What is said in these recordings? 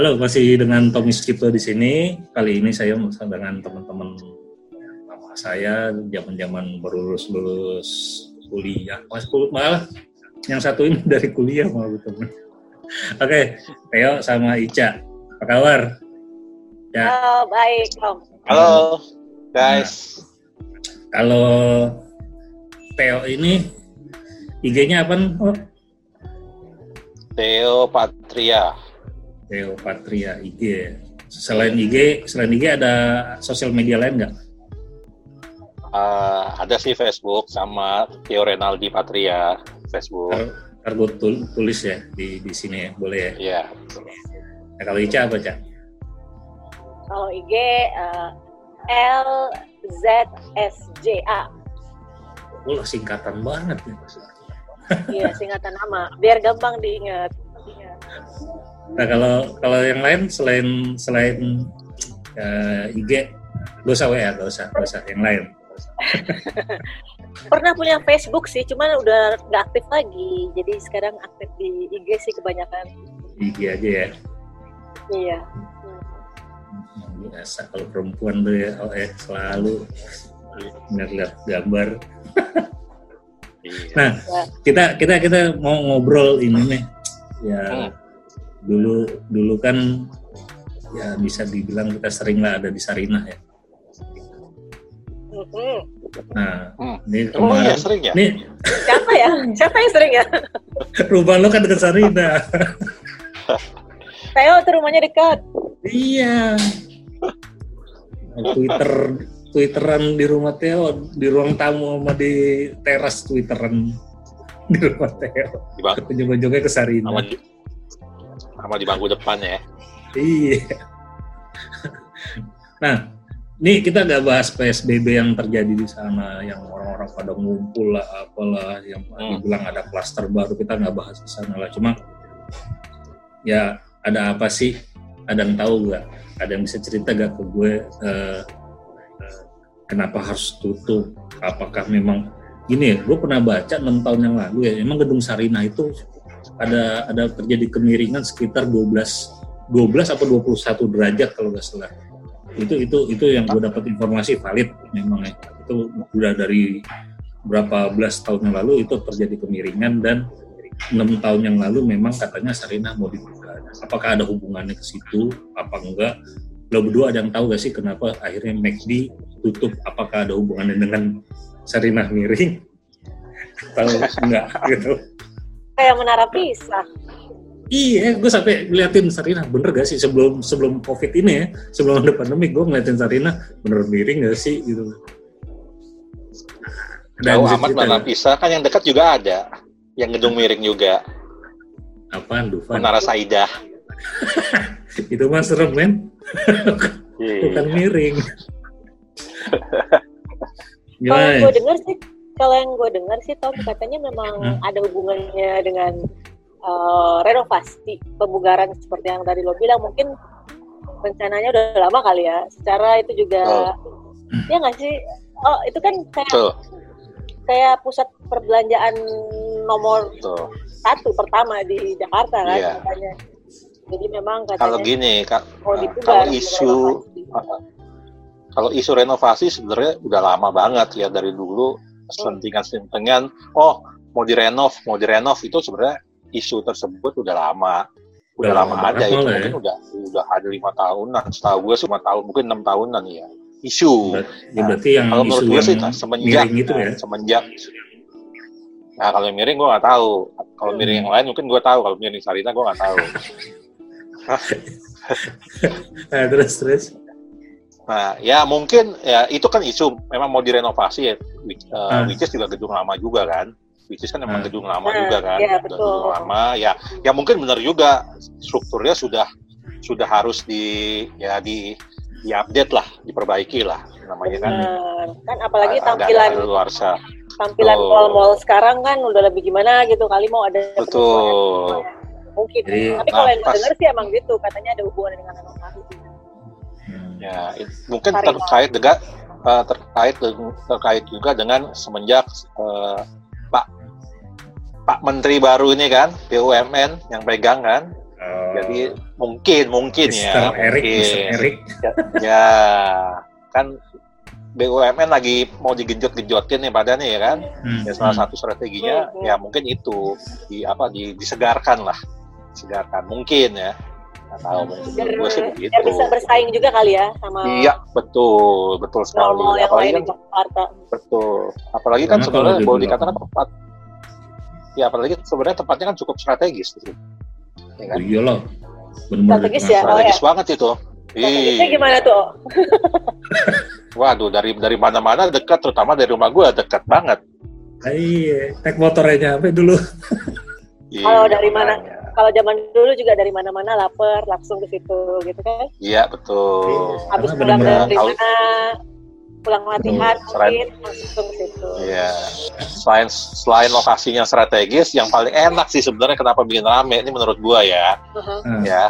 Halo, masih dengan Tommy Skipto di sini. Kali ini saya bersama dengan teman-teman lama saya zaman-zaman baru lulus lulus kuliah. Mas malah yang satu ini dari kuliah malah teman. Oke, Theo sama Ica. Apa kabar? Ya. Halo, baik, Om. Halo, guys. Nah, kalau Theo ini IG-nya apa? Oh? Theo Patria. Theo Patria IG. Selain IG, selain IG ada sosial media lain nggak? Uh, ada sih Facebook sama Theo Renaldi Patria Facebook. Ntar gue tul tulis ya di di sini ya, boleh ya? Iya. Nah, kalau Ica apa Cak? Kalau IG uh, L Z S J A. Oh, singkatan banget nih. Iya, singkatan nama. Biar gampang diingat. Nah kalau kalau yang lain selain selain uh, eh, IG, gak usah WA, gak usah, gak usah yang lain. Pernah punya Facebook sih, cuman udah nggak aktif lagi. Jadi sekarang aktif di IG sih kebanyakan. IG aja ya. Iya. Biasa kalau perempuan tuh ya, oh eh selalu ngeliat gambar. Iya. nah, kita kita kita mau ngobrol ini nih. Ya, hmm dulu dulu kan ya bisa dibilang kita sering lah ada di Sarinah ya. Nah, hmm. ini kemarin, oh, iya, sering ya? Nih, siapa ya? Siapa yang sering ya? Rumah lo kan dekat Sarinah. Theo tuh rumahnya dekat. Iya. Twitter Twitteran di rumah Theo, di ruang tamu sama di teras Twitteran di rumah Theo. Di Kunjung-kunjungnya ke Sarinah sama di bangku depan ya. Iya. Nah, ini kita nggak bahas PSBB yang terjadi di sana, yang orang-orang pada ngumpul lah, apalah, yang hmm. dibilang ada klaster baru, kita nggak bahas di sana lah. Cuma, ya ada apa sih? Ada yang tahu nggak? Ada yang bisa cerita gak ke gue uh, kenapa harus tutup? Apakah memang gini ya? Gue pernah baca enam tahun yang lalu ya, emang gedung Sarinah itu ada ada terjadi kemiringan sekitar 12 12 atau 21 derajat kalau nggak salah. Itu itu itu yang gue dapat informasi valid memang ya. Itu udah dari berapa belas tahun yang lalu itu terjadi kemiringan dan enam tahun yang lalu memang katanya Sarinah mau dibuka. Apakah ada hubungannya ke situ? Apa enggak? Lo berdua ada yang tahu gak sih kenapa akhirnya McD tutup? Apakah ada hubungannya dengan Sarinah miring? Atau enggak gitu? Kayak menara pisah. Iya, gue sampai ngeliatin Sarina, bener gak sih sebelum sebelum COVID ini ya, sebelum ada pandemi, gue ngeliatin Sarina, bener miring gak sih gitu. Jauh amat menara pisah, kan yang dekat juga ada, yang gedung miring juga. Apaan, Dufan? Menara Saidah. itu mah serem, men. Bukan miring. Kalau gue denger sih, kalau yang gue dengar sih Tom katanya memang hmm. ada hubungannya dengan uh, renovasi pemugaran seperti yang tadi lo bilang mungkin rencananya udah lama kali ya secara itu juga oh. ya nggak sih oh itu kan kayak oh. kayak pusat perbelanjaan nomor oh. satu pertama di Jakarta kan yeah. katanya jadi memang katanya kalau gini kak oh, kalau isu kalau isu renovasi sebenarnya udah lama banget ya dari dulu sentingan-sentingan oh mau direnov mau direnov itu sebenarnya isu tersebut udah lama. Udah, udah lama, lama ada itu. ya. mungkin udah udah ada lima tahunan. Setahu gue lima tahun mungkin enam tahunan ya. Isu. Ya, berarti yang kalau menurut gue sih semenjak itu ya? semenjak nah kalau yang miring gue nggak tahu. Kalau miring yang lain mungkin gue tahu. Kalau miring Sarina gue nggak tahu. Nah, terus terus Nah, ya mungkin ya itu kan isu memang mau direnovasi ya. Which, uh, hmm. which is juga gedung lama juga kan. Which is kan memang hmm. gedung lama hmm. juga kan. Ya, betul. Gedung lama ya. Ya mungkin benar juga strukturnya sudah sudah harus di ya di di update lah, diperbaiki lah namanya kan. Kan apalagi tampilan luar Tampilan mall-mall sekarang kan udah lebih gimana gitu kali mau ada Betul. Mungkin. Jadi, Tapi kalau nah, yang dengar sih emang gitu katanya ada hubungan dengan renovasi. Ya, mungkin terkait dengan uh, terkait terkait juga dengan semenjak uh, Pak Pak Menteri baru ini kan BUMN yang pegang kan. Oh. Jadi mungkin mungkin Mr. ya. Eric, mungkin. Mr. Eric. Ya, ya, kan BUMN lagi mau digenjot-genjotin nih badannya ya kan. Hmm, Ya salah hmm. satu strateginya Hmm, ya mungkin itu di apa di, disegarkan lah. Disegarkan mungkin ya. Nggak tahu biar, gue sih biar begitu. bisa bersaing juga kali ya sama Iya, betul, betul sekali. yang Apalagi lain kan di Jakarta. Betul. Apalagi kan Karena sebenarnya kalau boleh dikatakan tempat. Ya apalagi sebenarnya tempatnya kan cukup strategis gitu. Ya kan? Oh, iyalah. Strategis ya, tengah- oh Strategis banget itu. Strategisnya Ih, gimana tuh? waduh dari dari mana-mana dekat, terutama dari rumah gue dekat banget. Ah, Iya, naik motornya nyampe dulu. Iya, Kalau dari mana? Kalau zaman dulu juga dari mana-mana lapar langsung ke situ gitu kan. Iya betul. Iya. Habis pulang dari mana, pulang latihan Selain- mungkin langsung ke situ. Iya. Selain selain lokasinya strategis, yang paling enak sih sebenarnya kenapa bikin rame ini menurut gua ya. Uh-huh. Nah, Ya.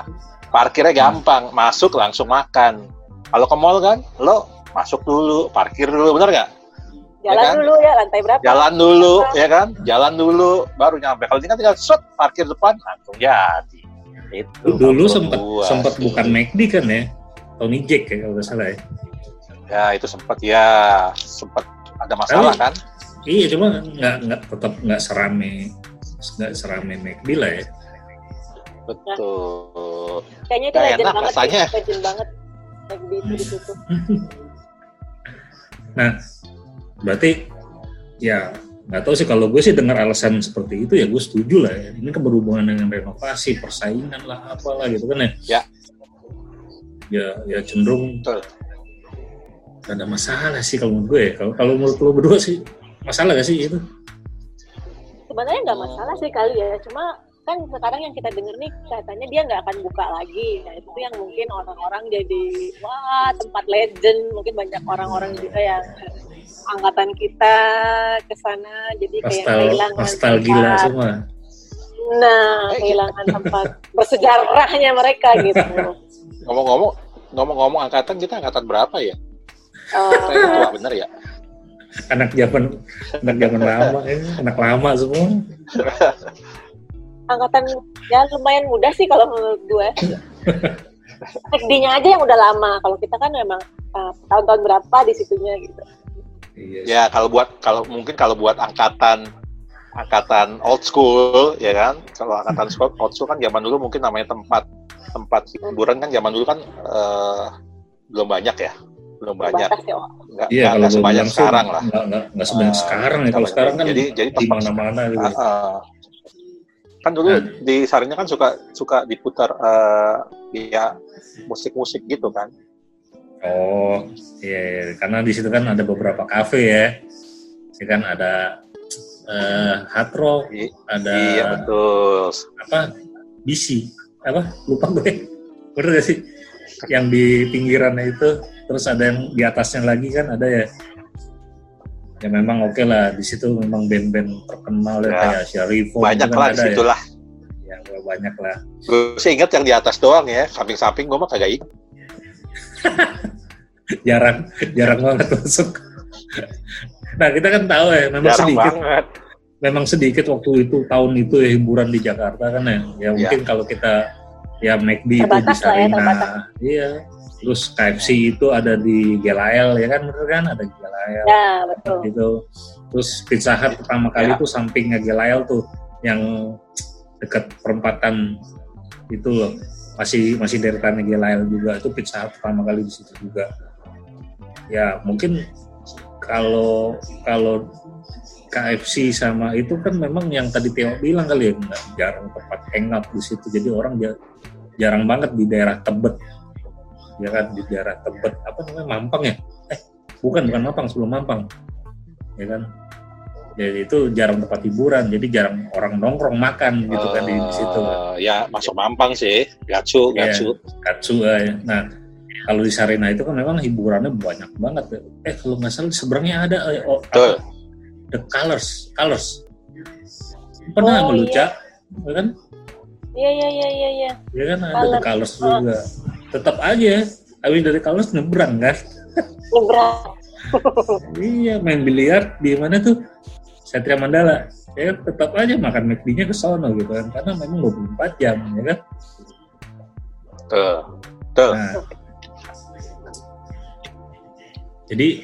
Parkirnya gampang, masuk langsung makan. Kalau ke mall kan, lo masuk dulu, parkir dulu, bener nggak? Jalan kan? dulu ya lantai berapa? Jalan dulu, ya kan? Jalan dulu, baru nyampe. Kalau ini kan tinggal shot, parkir depan, langsung jadi. Itu. dulu sempat sempat bukan McD kan ya, Tony Jack ya kalau nggak salah ya. Ya itu sempat ya, sempat ada masalah Tapi- kan? Iya, cuma nggak nggak tetap nggak serame nggak serame McD lah ya. Betul. Kayaknya itu legend enak banget rasanya. legend banget. McD itu di situ. Nah, berarti ya nggak tahu sih kalau gue sih dengar alasan seperti itu ya gue setuju lah ya. Ini kan berhubungan dengan renovasi, persaingan lah apalah gitu kan ya. Ya. Ya, ya cenderung Betul. ada masalah sih kalau menurut gue. ya. Kalau kalau menurut lo berdua sih masalah gak sih itu? Sebenarnya nggak masalah sih kali ya, cuma kan sekarang yang kita denger nih katanya dia nggak akan buka lagi. Nah itu yang mungkin orang-orang jadi wah tempat legend, mungkin banyak orang-orang juga yang angkatan kita ke sana jadi kayak kehilangan nostalgia tempat. semua. Nah, kehilangan tempat bersejarahnya mereka gitu. Ngomong-ngomong, ngomong-ngomong angkatan kita angkatan berapa ya? Eh, Kita tua bener ya? Anak zaman anak zaman lama ini, anak lama semua. angkatan ya lumayan muda sih kalau menurut gue. SD-nya aja yang udah lama. Kalau kita kan memang uh, tahun-tahun berapa di situnya gitu. Iya. Ya kalau buat kalau mungkin kalau buat angkatan angkatan old school ya kan kalau angkatan school, old school kan zaman dulu mungkin namanya tempat tempat hiburan kan zaman dulu kan eh, belum banyak ya belum banyak ya. Nggak Iya, nggak- sebanyak sih sekarang lah Nggak, nggak, sebanyak Ah, sekarang ya. Kalau sekarang kan jadi jadi di tempat mana-mana gitu. Ah. kan dulu Nah. di Sarinya kan suka suka diputar eh, ya musik-musik gitu kan Oh, iya, iya. karena di situ kan ada beberapa kafe ya. Ya kan ada eh hard rock, I- ada iya betul apa? BC. Apa? Lupa gue. Bener gak sih? Yang di pinggirannya itu, terus ada yang di atasnya lagi kan ada ya. Ya memang oke lah, di situ memang band-band terkenal ya, Ya. kayak Syarifo. banyak gitu kan lah di ada situ lah Ya. ya, banyak lah. gue sih ingat yang di atas doang ya samping-samping gue mah kagak ingat Jarang, jarang banget masuk. Nah kita kan tahu ya, memang jarang sedikit banget memang sedikit waktu itu tahun itu ya hiburan di Jakarta kan ya. Ya mungkin kalau kita ya McD itu di ya, Sarina, terbatas. iya. Terus KFC itu ada di Gelael ya kan bener kan ada Gelael Ya, betul. gitu. Terus Pizza Hut pertama kali Ya. itu sampingnya Gelael tuh yang dekat perempatan itu loh. Masih masih deretannya Gelael juga itu Pizza Hut pertama kali di situ juga. Ya mungkin kalau kalau KFC sama itu kan memang yang tadi Teo bilang kali ya nggak jarang tempat hangout di situ. Jadi orang ja- jarang banget di daerah Tebet. Ya kan di daerah Tebet. Apa namanya? Mampang ya? Eh bukan bukan Mampang sebelum Mampang. Ya kan jadi itu jarang tempat hiburan jadi jarang orang nongkrong makan gitu kan di, di situ ya masuk mampang sih gatsu Iya. gatsu Katsu eh. nah kalau di Sarina itu kan memang hiburannya banyak banget eh kalau nggak salah seberangnya ada eh, oh, betul The Colors, Colors. Pernah Oh, lu, iya. Cak? Ya kan? Iya, iya, iya, iya, iya. Ya kan ada The Colors. Colors juga. Tetap aja, Awin dari Colors nyebrang kan? Nyebrang. iya, main biliar di mana tuh? Satria Mandala. Ya kan? tetap aja makan McD-nya ke sono gitu kan. Karena memang 24 jam, ya kan? Tuh. Tuh. Nah, jadi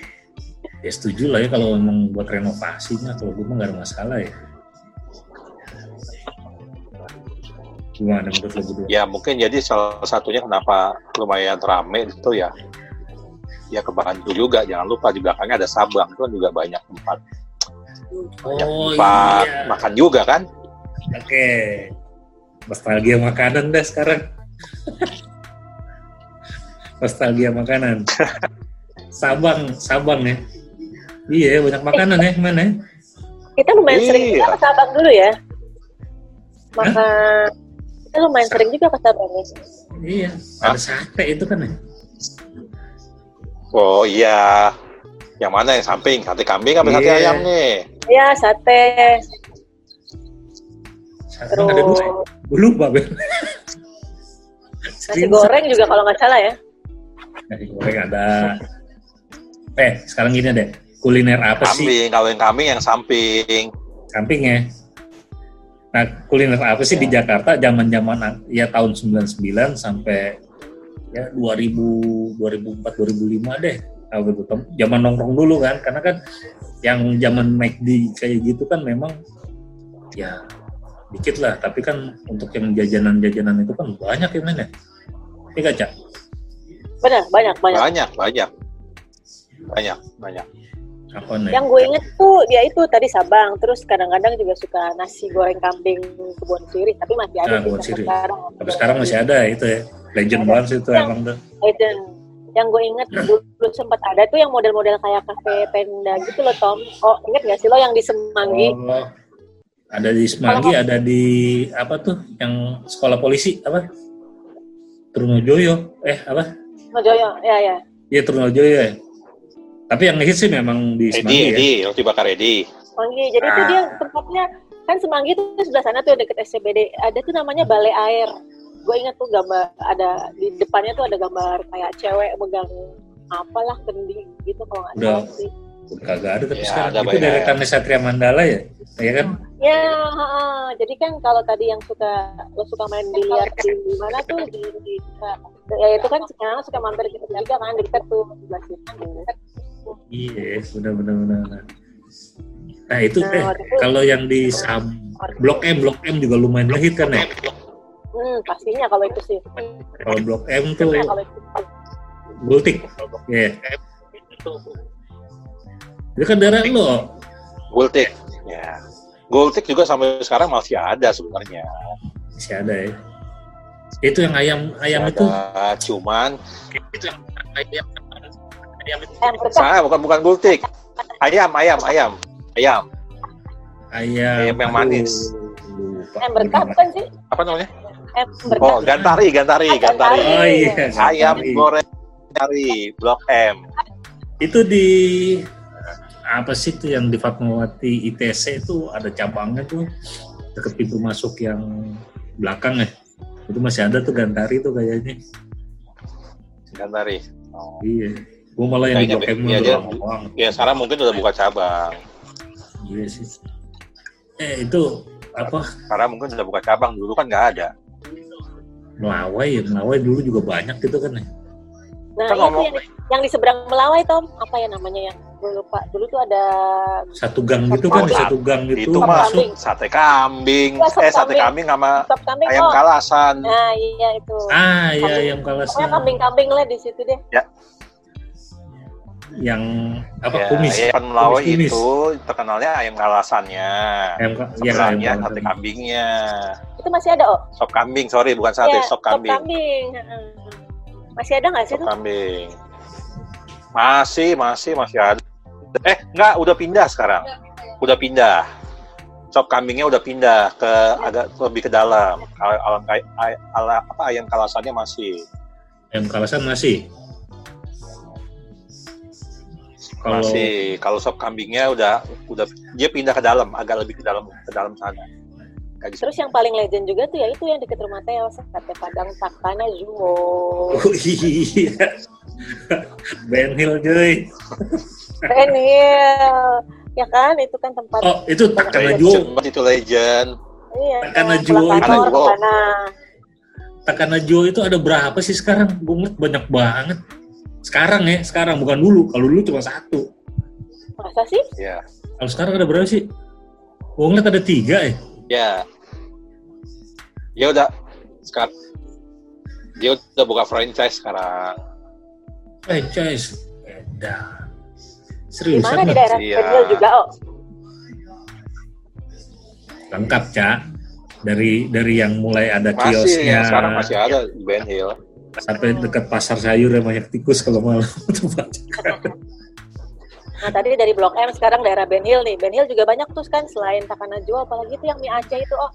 ya setuju lah ya kalau memang buat renovasinya kalau gue mah gak ada masalah ya gimana menurut lo berdua? Ya mungkin jadi salah satunya kenapa lumayan rame itu ya ya kebantu juga jangan lupa di belakangnya ada Sabang itu kan juga banyak tempat oh, tempat iya. makan juga kan? Oke. Okay. nostalgia makanan deh sekarang. Nostalgia makanan. Sabang Sabang ya. Iya banyak makanan ya mana kita lumayan iya. sering juga ke Sabang dulu ya. Makan kita lumayan sering juga ke Sabang ya. Iya ada sate itu kan ya? Oh iya. Yang mana yang samping? Sate kambing apa yeah. sate iya. ayam nih? Iya, sate. Sate Terus... ada dua. Lupa, Ben. Nasi goreng juga kalau nggak salah ya. Nasi goreng ada. Eh, sekarang gini deh. Kuliner apa kambing, sih? Kambing, kambing yang samping. Samping ya. Nah, kuliner apa sih ya. di Jakarta zaman-zaman ya tahun 99 sampai ya 2000 2004 2005 deh aku gitu zaman nongkrong dulu kan karena kan yang zaman McD kayak gitu kan memang ya dikit lah tapi kan untuk yang jajanan-jajanan itu kan banyak ya mana iya cak benar banyak banyak banyak banyak banyak banyak apa nih? Yang gue inget tuh dia itu tadi Sabang, terus kadang-kadang juga suka nasi goreng kambing kebun sirih, tapi masih ada nah, sirih. sekarang. Tapi sekarang masih ada itu ya, legend banget sih itu emang tuh. Legend. Yang gue inget dulu sempat ada tuh yang model-model kayak kafe tenda gitu loh Tom. Oh inget gak sih lo yang di Semanggi? Oh, ada di Semanggi, oh. ada di apa tuh yang sekolah polisi apa? Trunojoyo, eh apa? Trunojoyo, ya ya. Iya Trunojoyo ya tapi yang hits sih memang di Semanggi Edi, ya. Edi, roti bakar Edi. Semanggi. Jadi ah. itu dia tempatnya kan Semanggi itu sebelah sana tuh deket SCBD. Ada tuh namanya Balai Air. Gue ingat tuh gambar ada di depannya tuh ada gambar kayak cewek megang apalah kendi gitu kalau nggak salah sih. Kagak ada tapi ya, sekarang ada itu dari Taman Satria Mandala ya, ya kan? Ya, ha, jadi kan kalau tadi yang suka lo suka main biliar di mana tuh di, di ya itu kan sekarang suka mampir gitu juga kan dekat tuh sebelah situ. Iya, benar benar benar. Nah itu nah, eh kalau yang di Sam Blok M, Blok M juga lumayan lahir kan ya? Hmm, pastinya kalau itu sih. Kalau Blok M tuh Gultik. Ya. Yeah. Itu kan daerah lo. Gultik. Ya. Gultik juga sampai sekarang masih ada sebenarnya. Masih ada ya. Itu yang ayam ayam itu. Cuman itu yang ayam ayam itu. Saya bukan bukan gultik. Ayam, ayam, ayam, ayam. Ayam, ayam yang manis. Ayam berkah bukan sih? Apa namanya? Berkah. Oh, gantari, gantari, ah, gantari. Oh iya. Ayam goreng gantari, Blok M. Itu di apa sih itu yang di Fatmawati ITC itu ada cabangnya tuh deket pintu masuk yang belakang ya itu masih ada tuh Gantari tuh kayaknya Gantari oh. iya Gue malah yang di Blok M ya, dia, ya sekarang mungkin udah buka cabang. Iya sih. Eh itu apa? Sekarang mungkin udah buka cabang dulu kan nggak ada. Melawai ya, Melawai dulu juga banyak gitu kan ya. Nah, kan itu yang, yang di seberang Melawai Tom, apa ya namanya yang gue lupa. Dulu tuh ada satu gang gitu kan, satu gang gitu. Itu masuk sate kambing, ya, eh sate kambing sama kambing. ayam oh. kalasan. Nah, iya itu. Ah, iya ayam kalasan. kambing-kambing lah di situ deh. Ya, yang apa ya, kumis. Ayam Melawai kumis, itu terkenalnya ayam kalasannya. Ayam, ya, ayam sate kambingnya. Itu masih ada, Oh? Sop kambing, sorry bukan sate, ya, sop kambing. Sop kambing. Masih ada nggak sih sop kambing. Masih, masih, masih ada. Eh, enggak, udah pindah sekarang. Udah pindah. Sop kambingnya udah pindah ke agak lebih ke dalam. Alam, ala, apa ayam kalasannya masih. Ayam kalasan masih kalau masih kalau sop kambingnya udah udah dia pindah ke dalam agak lebih ke dalam ke dalam sana gitu. Terus yang paling legend juga tuh ya itu yang deket rumah Teo, sate padang takana Zumo. Oh iya. Ben Hill cuy. ben Hill. Ya kan itu kan tempat Oh, itu Takana Juo. Itu legend. Iya. Takana Juo. Takanajo itu ada berapa sih sekarang? Gue banyak banget. Sekarang ya, sekarang bukan dulu. Kalau dulu cuma satu. Masa sih? Ya. Kalau sekarang ada berapa sih? Gue ngeliat ada tiga ya. Ya. Ya udah. Sekarang dia udah buka franchise sekarang. Franchise. Beda. Serius Di mana di daerah Iya. Juga, oh? Lengkap, Cak. Dari dari yang mulai ada Masih, kiosnya yang sekarang masih ada di Ben Hill. Sampai dekat pasar sayur yang banyak tikus kalau malam tuh banyak. Nah tadi dari Blok M sekarang daerah Benhil nih. Benhil juga banyak tuh kan selain Takanajo apalagi tuh yang mie Aceh itu oh.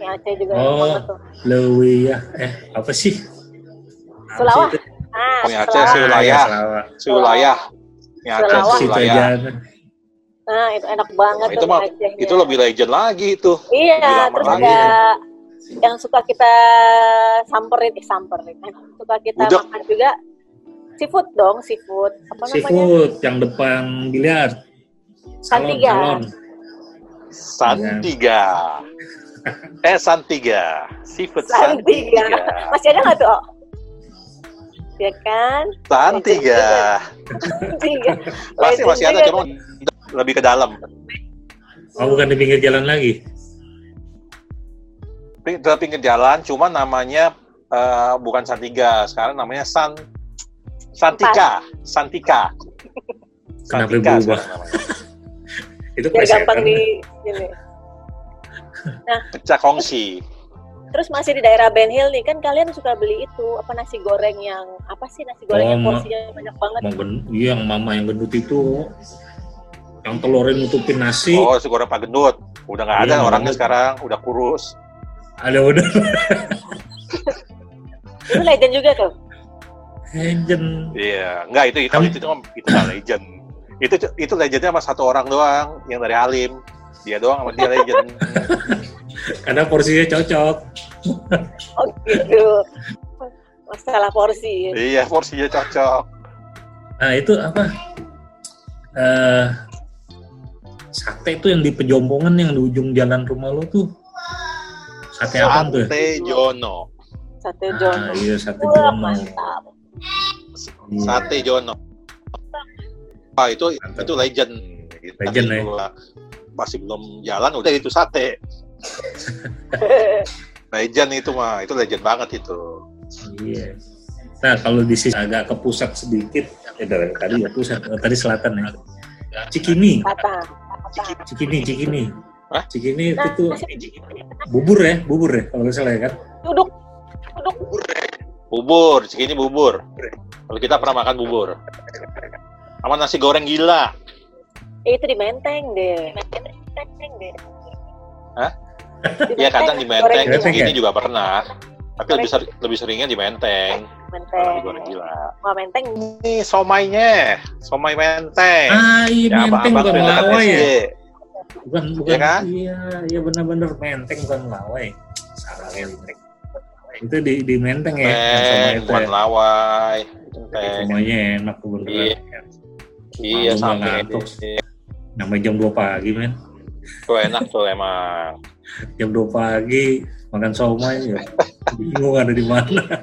Mie Aceh juga Oh. tuh. Lewi ya, eh apa sih? Sulawah. itu? Ah, Mie Aceh, Sulawah. Sulawah. Ah, ya. Sulayah. Mie Aceh Sulawah. Nah, itu enak banget Nah, itu tuh mah itu lebih legend lagi itu. Iya, terus ada yang suka kita samperin, eh samperin, suka kita Udah. makan juga seafood dong, seafood. Apa namanya? Seafood yang depan biliar. Salon, Santiga. salon. Santiga. eh Santiga. Seafood Santiga. Santiga. Masih ada nggak tuh? Oh? Ya kan? Santiga. Santiga. Pasti Legend masih ada cuma lebih ke dalam. Oh bukan di pinggir jalan lagi. Ke pinggir jalan cuma namanya eh, bukan Santiga, sekarang namanya San Santika, Santika. Kenapa Santika berubah? Itu Biar gampang di ini. Pecah kongsi. Terus masih di daerah Ben Hill nih, kan kalian suka beli itu apa nasi goreng yang apa sih nasi goreng Oh, yang porsinya banyak banget? Iya, yang mama yang gendut itu yang telurnya nutupin nasi Oh, nasi goreng Pak Gendut. Udah nggak ada Iya, orangnya Gendut. sekarang, udah kurus. Ada udah Itu legend juga tuh. legend Iya, nggak itu itu itu itu, itu nggak legend. Itu itu legendnya sama satu orang doang yang dari Alim. Dia doang sama dia legend. karena porsinya cocok Oh gitu. Masalah porsi. iya, porsinya cocok. nah itu apa eh sate itu yang di pejombongan yang di ujung jalan rumah lo tuh sate apa tuh Sate Jono. Sate ah, Jono. iya sate jono mantap. Iya. Sate Jono. Wah, itu itu legend. Legend, Tapi ya. Masih belum jalan udah itu sate. Legend itu mah, itu legend banget itu. Iya. Nah kalau di sisi agak ke pusat sedikit, ya dari tadi ya pusat, eh, tadi selatan ya. Cikini. Cikini, Cikini. Hah? Cikini itu Nah, tuh masih bubur ya, bubur ya kalau nggak salah ya kan. duduk. Duduk. Bubur, segini bubur. Kalau kita pernah makan bubur. Sama nasi goreng gila. Eh, itu di Menteng deh. Menteng deh. Hah? Di Iya kadang di Menteng, segini ya? juga pernah. Tapi lebih, ser- lebih seringnya di Menteng. Menteng. nasi goreng gila. Wah, Menteng. Ini somainya, somai Menteng. Ah iya Ya, Menteng bukan tuh yang dekat Lawai ya. Bukan bukan. Iya kan? Iya iya benar-benar Menteng bukan Lawai. Salah ya Menteng. Itu di di Menteng ya. Menteng, itu bukan ya. lawai. Semuanya enak tuh beneran. Iya. Iya, sampai ngantuk. Namanya jam 2 pagi men. Itu enak tuh emang. Jam 2 pagi makan somai ya. Bingung ada di mana.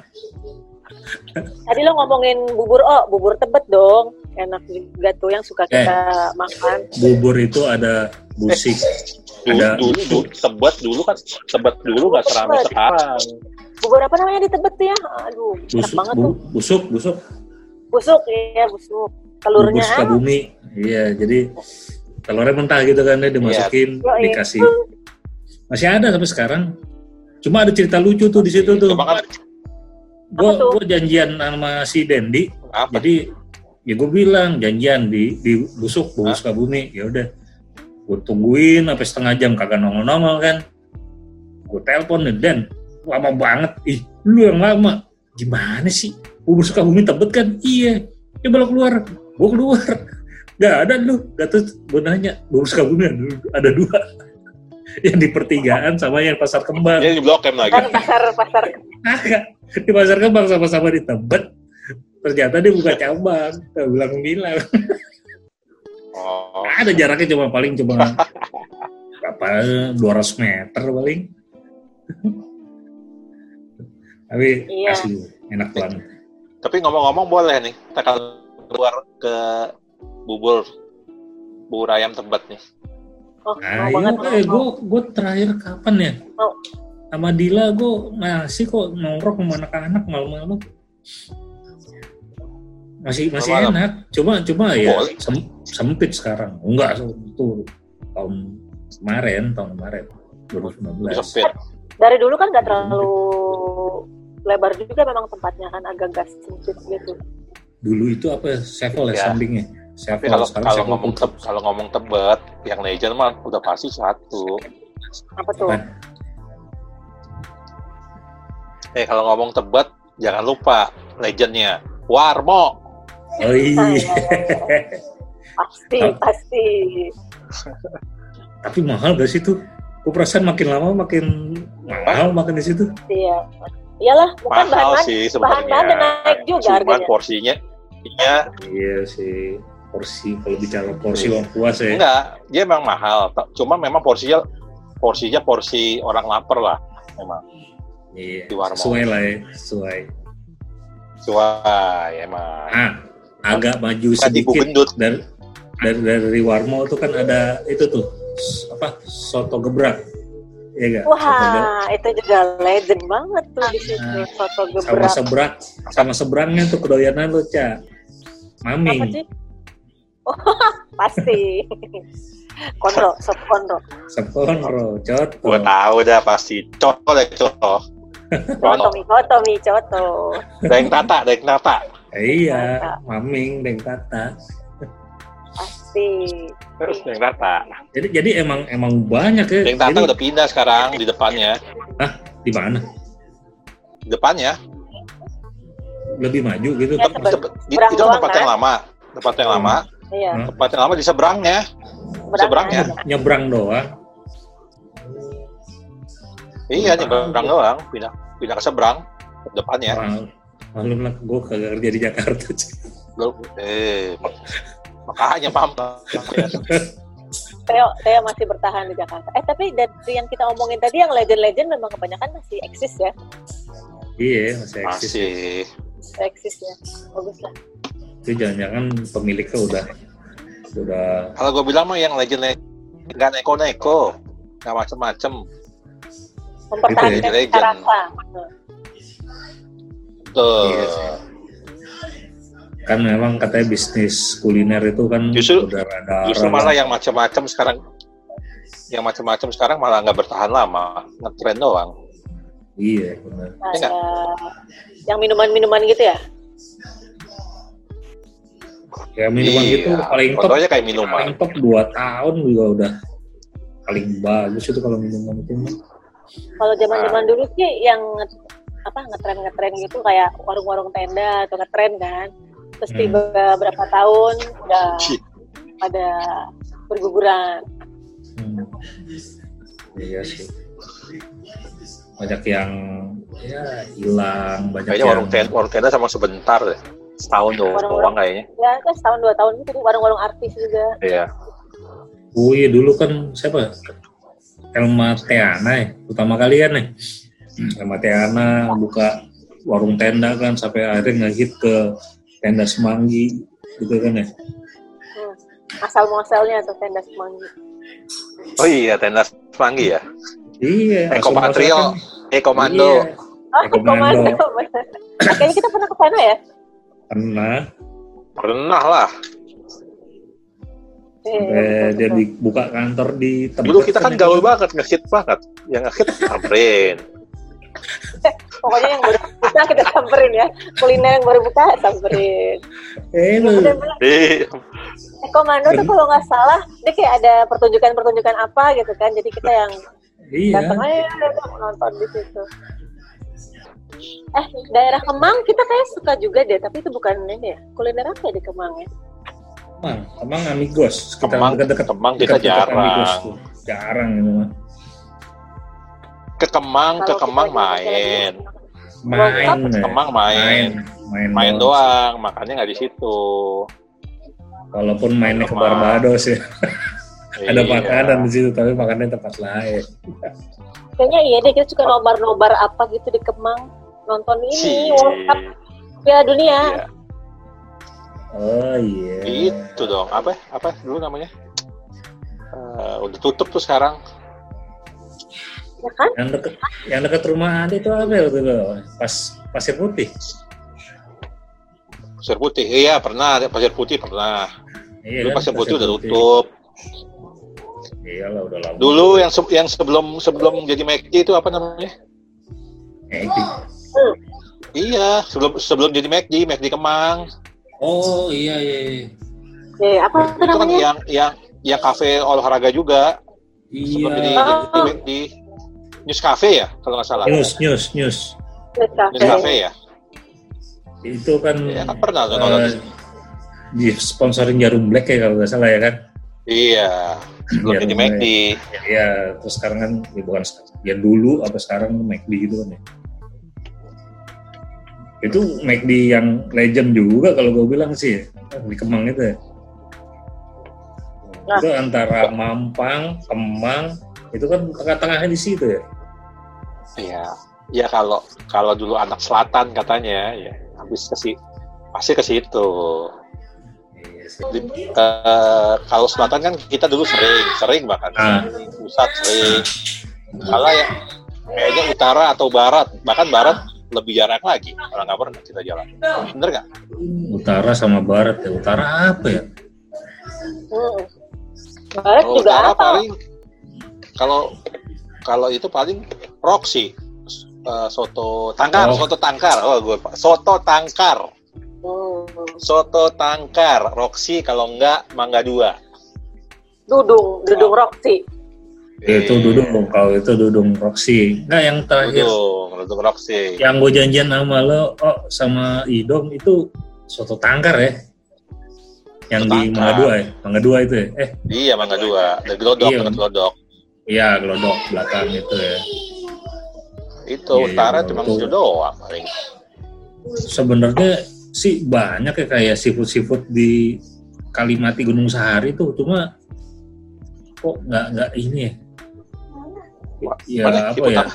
Tadi lo ngomongin bubur, oh bubur tebet dong. Enak juga tuh yang suka Eh. kita makan. Bubur itu ada busik. Dulu, Ada- dulu, dulu, tebet dulu kan, tebet dulu nggak seramai sekarang. Bubur apa namanya di tebet tuh ya? Aduh, enak Busuk, banget bu, tuh. busuk, busuk. Busuk, ya busuk. Telurnya Bubur Sukabumi. Iya, jadi telurnya mentah gitu kan dia dimasukin, Iya. dikasih. Masih ada sampai sekarang. Cuma ada cerita lucu tuh di situ tuh. Coba kan, Gue gue janjian sama si Dendi. apa? Jadi ya gue bilang janjian di di busuk bubur Hah? Sukabumi. Ya udah, gue tungguin sampai setengah jam kagak nongol-nongol kan. Gue telepon nih Dan, lama banget. Ih, lu yang lama. Gimana sih? Bubur Sukabumi tebet kan? Iya. Coba lo keluar. Gue keluar. Gak ada lu. Gak terus gue nanya, bubur Sukabumi ada, ada dua. yang di pertigaan sama yang pasar kembang. Dia di blok M lagi. kan pasar pasar Kagak. Di pasar kembang sama-sama di Tebet. Ternyata dia buka cabang. Bilang-bilang. Oh, Ada jaraknya cuma paling cuma berapa 200 meter paling. Tapi iya. asli enak banget. Tapi ngomong-ngomong boleh nih, kita keluar ke bubur bubur ayam tebet nih. Oh, Ayo, eh, gue gue terakhir kapan ya? Oh. Sama Dila gue ngasih kok nongkrong sama anak-anak malam-malam. Masih masih malam. enak. Cuma cuma ya sem, sempit sekarang. Enggak itu tahun kemarin, tahun kemarin 2019. Sempit. Dari dulu kan nggak terlalu lebar juga memang tempatnya kan agak gas sempit gitu. Dulu itu apa? Sevel ya, ya sampingnya Siapa kalau kalau ngomong teb, kalau ngomong tebet, yang legend mah udah pasti satu. Apa tuh? Eh kalau ngomong tebet, jangan lupa legendnya Warmo. Oh iya. pasti pasti. Tapi mahal gak sih tuh? Aku perasaan makin lama makin mahal makin di situ. Iya. Iyalah, bukan mahal bahan sih sebenarnya. Bahan naik juga Cuman harganya. porsinya Iya. Iya sih porsi kalau bicara porsi orang puas ya enggak dia memang mahal cuma memang porsinya porsinya porsi orang lapar lah memang iya di sesuai lah ya sesuai sesuai emang ah agak maju sedikit dari, dari dari Warmo itu kan ada itu tuh apa soto gebrak Iya gak? Wah, itu juga legend banget tuh di sini nah, soto gebrak. Sama seberang, sama seberangnya tuh kedoyanan lu, Cak. Mami. Apa sih? pasti. Konro, sop konro. Sop konro, coto. Gue tahu dah pasti. Coto deh, coto. Coto mi, coto mi, coto. Deng tata, deng tata. Iya, maming deng tata. Pasti. Terus deng tata. Jadi jadi emang emang banyak ya. Tata jadi... udah pindah sekarang di depannya. Hah? Di mana? Di depannya. Lebih maju gitu. Ya, di, itu tempat yang kan? lama. Tempat yang lama Iya. Hmm. Tempat yang lama di seberangnya. Seberang seberangnya. Nyebrang doang. Iya, nyebrang doang. Pindah pindah ke seberang depannya. Malum lah, gue kagak kerja di Jakarta. eh, makanya paham. Teo, Teo masih bertahan di Jakarta. Eh tapi dari yang kita omongin tadi yang legend-legend memang kebanyakan masih eksis ya? Iya masih eksis. Masih. Eksis ya, bagus lah itu jangan-jangan pemiliknya udah udah kalau gue bilang mah yang legend nggak neko-neko nggak macem-macem mempertahankan itu legend. rasa Tuh. Iya kan memang katanya bisnis kuliner itu kan justru udah rada justru malah yang macam-macam sekarang yang macam-macam sekarang malah nggak bertahan lama ngetren doang iya benar ya, yang minuman-minuman gitu ya Ya minuman iya. itu paling top. Contohnya kayak minuman. Paling top dua tahun juga udah paling bagus itu kalau minuman itu. Kalau zaman-zaman dulu sih yang apa ngetren ngetren gitu kayak warung-warung tenda atau ngetren kan. Terus hmm. tiba berapa tahun udah pada berguguran. Hmm. Iya sih. Banyak yang ya hilang, banyak Kayaknya yang... warung tenda, warung tenda sama sebentar deh setahun doang kayaknya ya kan setahun dua tahun itu warung-warung artis juga iya oh iya dulu kan siapa Elma Teana ya utama kalian nih hmm. Elma Teana buka warung tenda kan sampai akhirnya ngehit ke tenda Semanggi gitu kan ya hmm. asal muasalnya tuh tenda Semanggi oh iya tenda Semanggi ya iya Eko Patrio Eko Mando iya. Oh, Eko Mando. Kayaknya kita pernah ke sana ya? Pernah. Pernah lah. Sampai dia dibuka kantor di tempat. Dulu kita kan gaul banget, ngehit banget. Yang ngehit samperin. Pokoknya yang baru buka kita samperin ya. Kuliner yang baru buka samperin. Eh, lu. Eh, komando tuh kalau nggak salah, dia kayak ada pertunjukan-pertunjukan apa gitu kan. Jadi kita yang iya. datang aja nonton di situ. Eh, daerah Kemang kita kayak suka juga deh, tapi itu bukan ini ya. Kuliner apa ya di Kemang ya? Kemang, Kemang Amigos. Kita Kemang, dekat-dekat Kemang kita jarang. Amigos tuh. Jarang ini mah. Ke Kemang, ke Kemang main. Main, ke Kemang main. Main, main, doang, makanya nggak di situ. Walaupun mainnya ke Barbados ya. Ada iya. makanan di situ, tapi makannya tempat lain. Kayaknya iya deh, kita suka nobar-nobar apa gitu di Kemang nonton ini World Cup Piala Dunia. Iya. Oh iya. Itu dong. Apa? Apa dulu namanya? Uh, udah tutup tuh sekarang. Ya kan? Yang dekat yang dekat rumah Adi itu apa ya waktu itu? Pas pasir putih. Pasir putih, iya pernah. Pasir putih pernah. Iya, dulu kan? pasir, putih, pasir udah tutup. Iyalah udah lama. Dulu yang se yang sebelum sebelum jadi McD itu apa namanya? McD. Iya, sebelum sebelum jadi McD, McD Kemang. Oh iya iya. iya. Eh, apa itu kan namanya? Kan yang yang yang kafe olahraga juga. Iya. Sebelum jadi, oh. jadi McD. News Cafe ya kalau nggak salah. News News News. News Cafe ya. Itu kan. Ya, kan pernah uh, di sponsorin Jarum Black ya kalau nggak salah ya kan. Iya. Sebelum jadi McD. Iya, terus sekarang kan ya bukan ya dulu apa sekarang McD gitu kan ya itu McD yang legend juga kalau gue bilang sih di Kemang itu ya. Nah. Itu antara Mampang, Kemang, itu kan tengah-tengahnya di situ ya. Iya, ya kalau kalau dulu anak selatan katanya ya habis ke si pasti ke situ. Di, uh, kalau selatan kan kita dulu sering, sering bahkan ah. pusat sering. Kalau ya kayaknya utara atau barat, bahkan barat lebih jarang lagi kalau nggak pernah kita jalan bener nggak utara sama barat ya utara apa ya hmm. barat kalau juga utara apa paling kalau kalau itu paling Roxy uh, soto tangkar oh. soto tangkar oh gue soto tangkar hmm. soto tangkar Roxy kalau enggak mangga dua dudung dudung oh. Roxy itu Dudung, kalau itu Dudung Roxy. Enggak yang terakhir. Dudung, Dudung Roxy. Yang gue janjian sama lo, oh sama Idom itu soto tangkar ya. Yang soto di Mangga Dua ya, Mangga Dua itu ya. Eh. Iya Mangga Dua, dari Glodok, iya, Glodok. Iya Glodok belakang itu ya. Itu iya, utara iya, cuma itu doang paling. Sebenarnya sih banyak ya kayak seafood seafood di Kalimati Gunung Sahari tuh, cuma kok nggak nggak ini ya? Ya apa ya?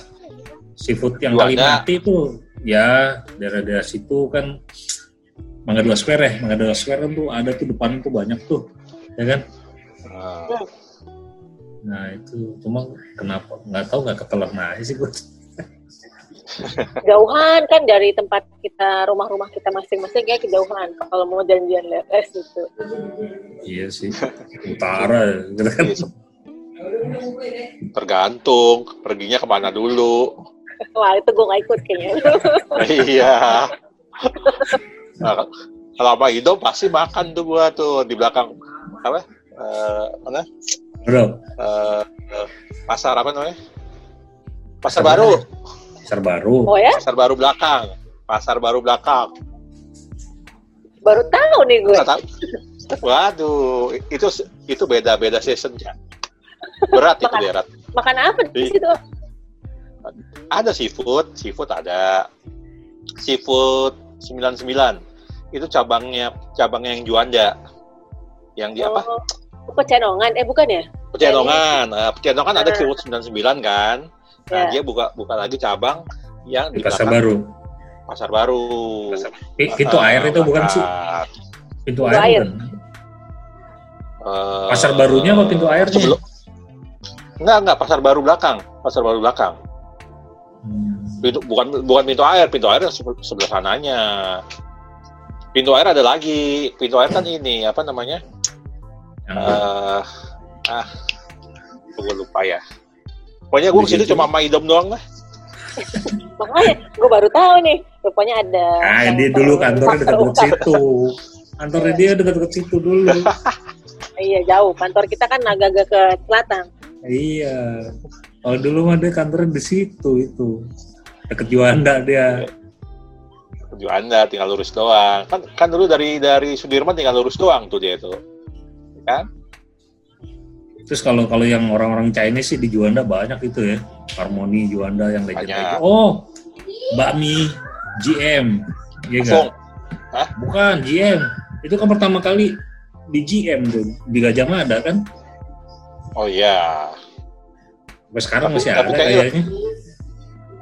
seafood yang kali mati itu ya daerah-daerah situ kan Mangga Dua Square ya. Mangga Dua Square kan tuh ada tuh depan tuh banyak tuh ya kan? Ah. nah itu. Cuma kenapa? Nggak tahu nggak ketelan aja sih gue jauhan kan dari tempat kita rumah-rumah kita masing-masing kayak kejauhan kalau mau janjian les itu iya sih utara gitu kan iya, Tergantung perginya ke mana dulu. Wah itu gue gak ikut kayaknya. iya. Nah, kalau apa itu pasti makan tuh gua tuh di belakang apa? Uh, mana? Bro. Uh, pasar apa namanya? Pasar, baru. Pasar baru. Oh ya? Pasar baru belakang. Pasar baru belakang. Baru tahu nih gue. Waduh, itu itu beda-beda season ya. Berat itu makan, berat. Makan apa di situ? Ada seafood, seafood ada. Seafood 99. Itu cabangnya cabangnya yang Juanda. Yang di oh, apa? Pecenongan, eh bukan ya? Pecenongan. Nah, Pecenongan ada seafood 99 kan. Nah, yeah. dia buka buka lagi cabang yang di, di pasar baru. Pasar baru. Pasar. Pintu air itu bukan sih? Pintu air, air. Bukan. Uh, pasar barunya apa pintu airnya? Sebelum, Enggak, enggak, pasar baru belakang. Pasar baru belakang. Hmm. Pintu, bukan bukan pintu air, pintu air sebelah sananya. Pintu air ada lagi. Pintu air kan ini, apa namanya? Uh, ah, gue lupa ya. Pokoknya gue situ cuma main idom doang lah. Makanya gue baru tahu nih, rupanya ada. Ah, dia dulu kantornya dekat-dekat situ. Kantornya dia dekat-dekat situ dulu. iya jauh. Kantor kita kan agak-agak ke selatan. Iya. Kalau dulu mah dia kantornya di situ itu. Deket Juanda dia. Juanda tinggal lurus doang. Kan kan dulu dari dari Sudirman tinggal lurus doang tuh dia itu. Kan? Terus kalau kalau yang orang-orang Chinese sih di Juanda banyak itu ya. Harmoni Juanda yang legend. Oh, bakmi GM. Iya enggak? Bukan GM. Itu kan pertama kali di GM tuh di Gajah Mada kan? Oh iya. Sampai sekarang tapi, masih tapi ada kayaknya.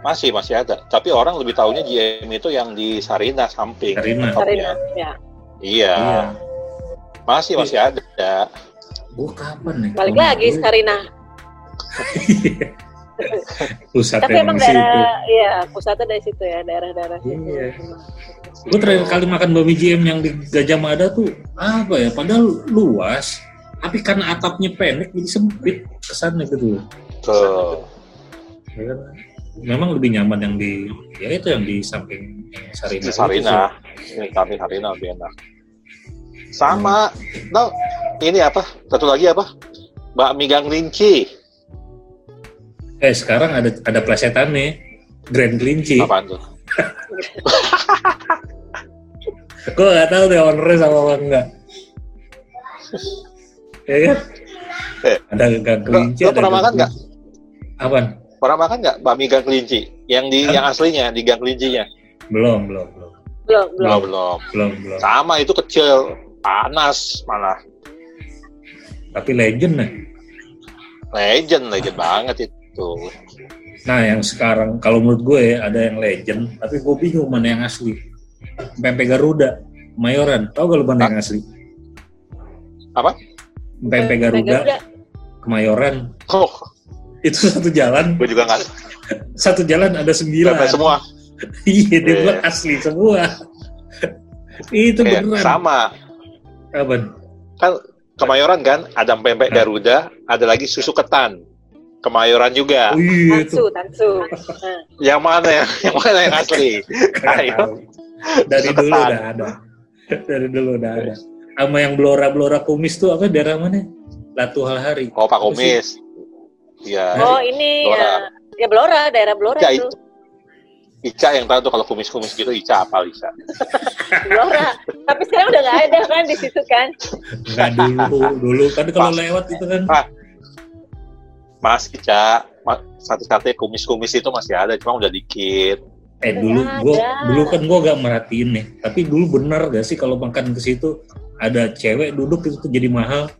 Masih, masih ada. Tapi orang lebih tahunya GM itu yang di Sarina samping. Sarina. Sarina, ya. Iya. Iya. Masih, masih ada. Gue kapan nih? Balik Kalau lagi gue- Sarina. Pusat Tapi emang daerah, iya pusatnya dari situ ya, daerah-daerah situ. Iya. Gue terakhir kali makan bami GM yang di Gajah Mada tuh apa ya? Padahal luas, tapi karena atapnya pendek jadi sempit kesannya gitu. Tuh. Ya kan? Memang lebih nyaman yang di ya itu yang di samping yang Sarina. Di Sarina. Ini tapi Sarina lebih enak. Sama. No, ini apa? Satu lagi apa? Bakmi Gang Linci. Eh sekarang ada ada plesetan nih, Grand Kelinci. Apaan tuh? Gue gak tahu deh ownernya sama apa enggak. ya kan? Eh. Ada Gang Kelinci. Lo ada pernah makan nggak? Apaan? Pernah makan nggak bakmi Gang Kelinci? Yang di Hah? yang aslinya di Gang Kelincinya? Belum, belum, belum. Belum, belum. Belum, belum. Belum, belum. Sama itu kecil, panas malah. Tapi legend nih. Legend, legend banget itu. Nah, yang sekarang kalau menurut gue ya, ada yang legend, tapi gue bingung mana yang asli. Pempek Garuda, Mayoran. Tahu gak lu mana yang asli? Apa? Pempek Garuda, Kemayoran. Oh, Itu satu jalan, gue juga nggak satu jalan ada sembilan. sampai semua. iya, dia Iya. bilang asli semua. itu Eh, beneran. sama. Apaan? Kan Kemayoran kan ada pempek Nah. Garuda, ada lagi susu ketan. Kemayoran juga. Oh iya Tansu, itu. tansu. Yang mana yang yang mana yang asli? Ayo. Dari Susu dulu ketan. udah ada. Dari dulu udah ada. Sama yang blora-blora kumis tuh apa daerah mana? Latu Halhari. Oh, Pak Kumis. Iya. Oh ini Blora. ya, ya Blora, daerah Blora Ya, itu. Ica yang tahu tuh kalau kumis-kumis gitu Ica apa Ica? Blora. Tapi sekarang udah nggak ada kan di situ kan? Enggak dulu, dulu kan kalau lewat itu kan Mas Ica, ma- satu-satunya kumis-kumis itu masih ada, cuma udah dikit. Eh dulu nggak gua dulu kan gua gak merhatiin nih. Tapi dulu bener gak sih kalau makan ke situ ada cewek duduk itu tuh jadi mahal.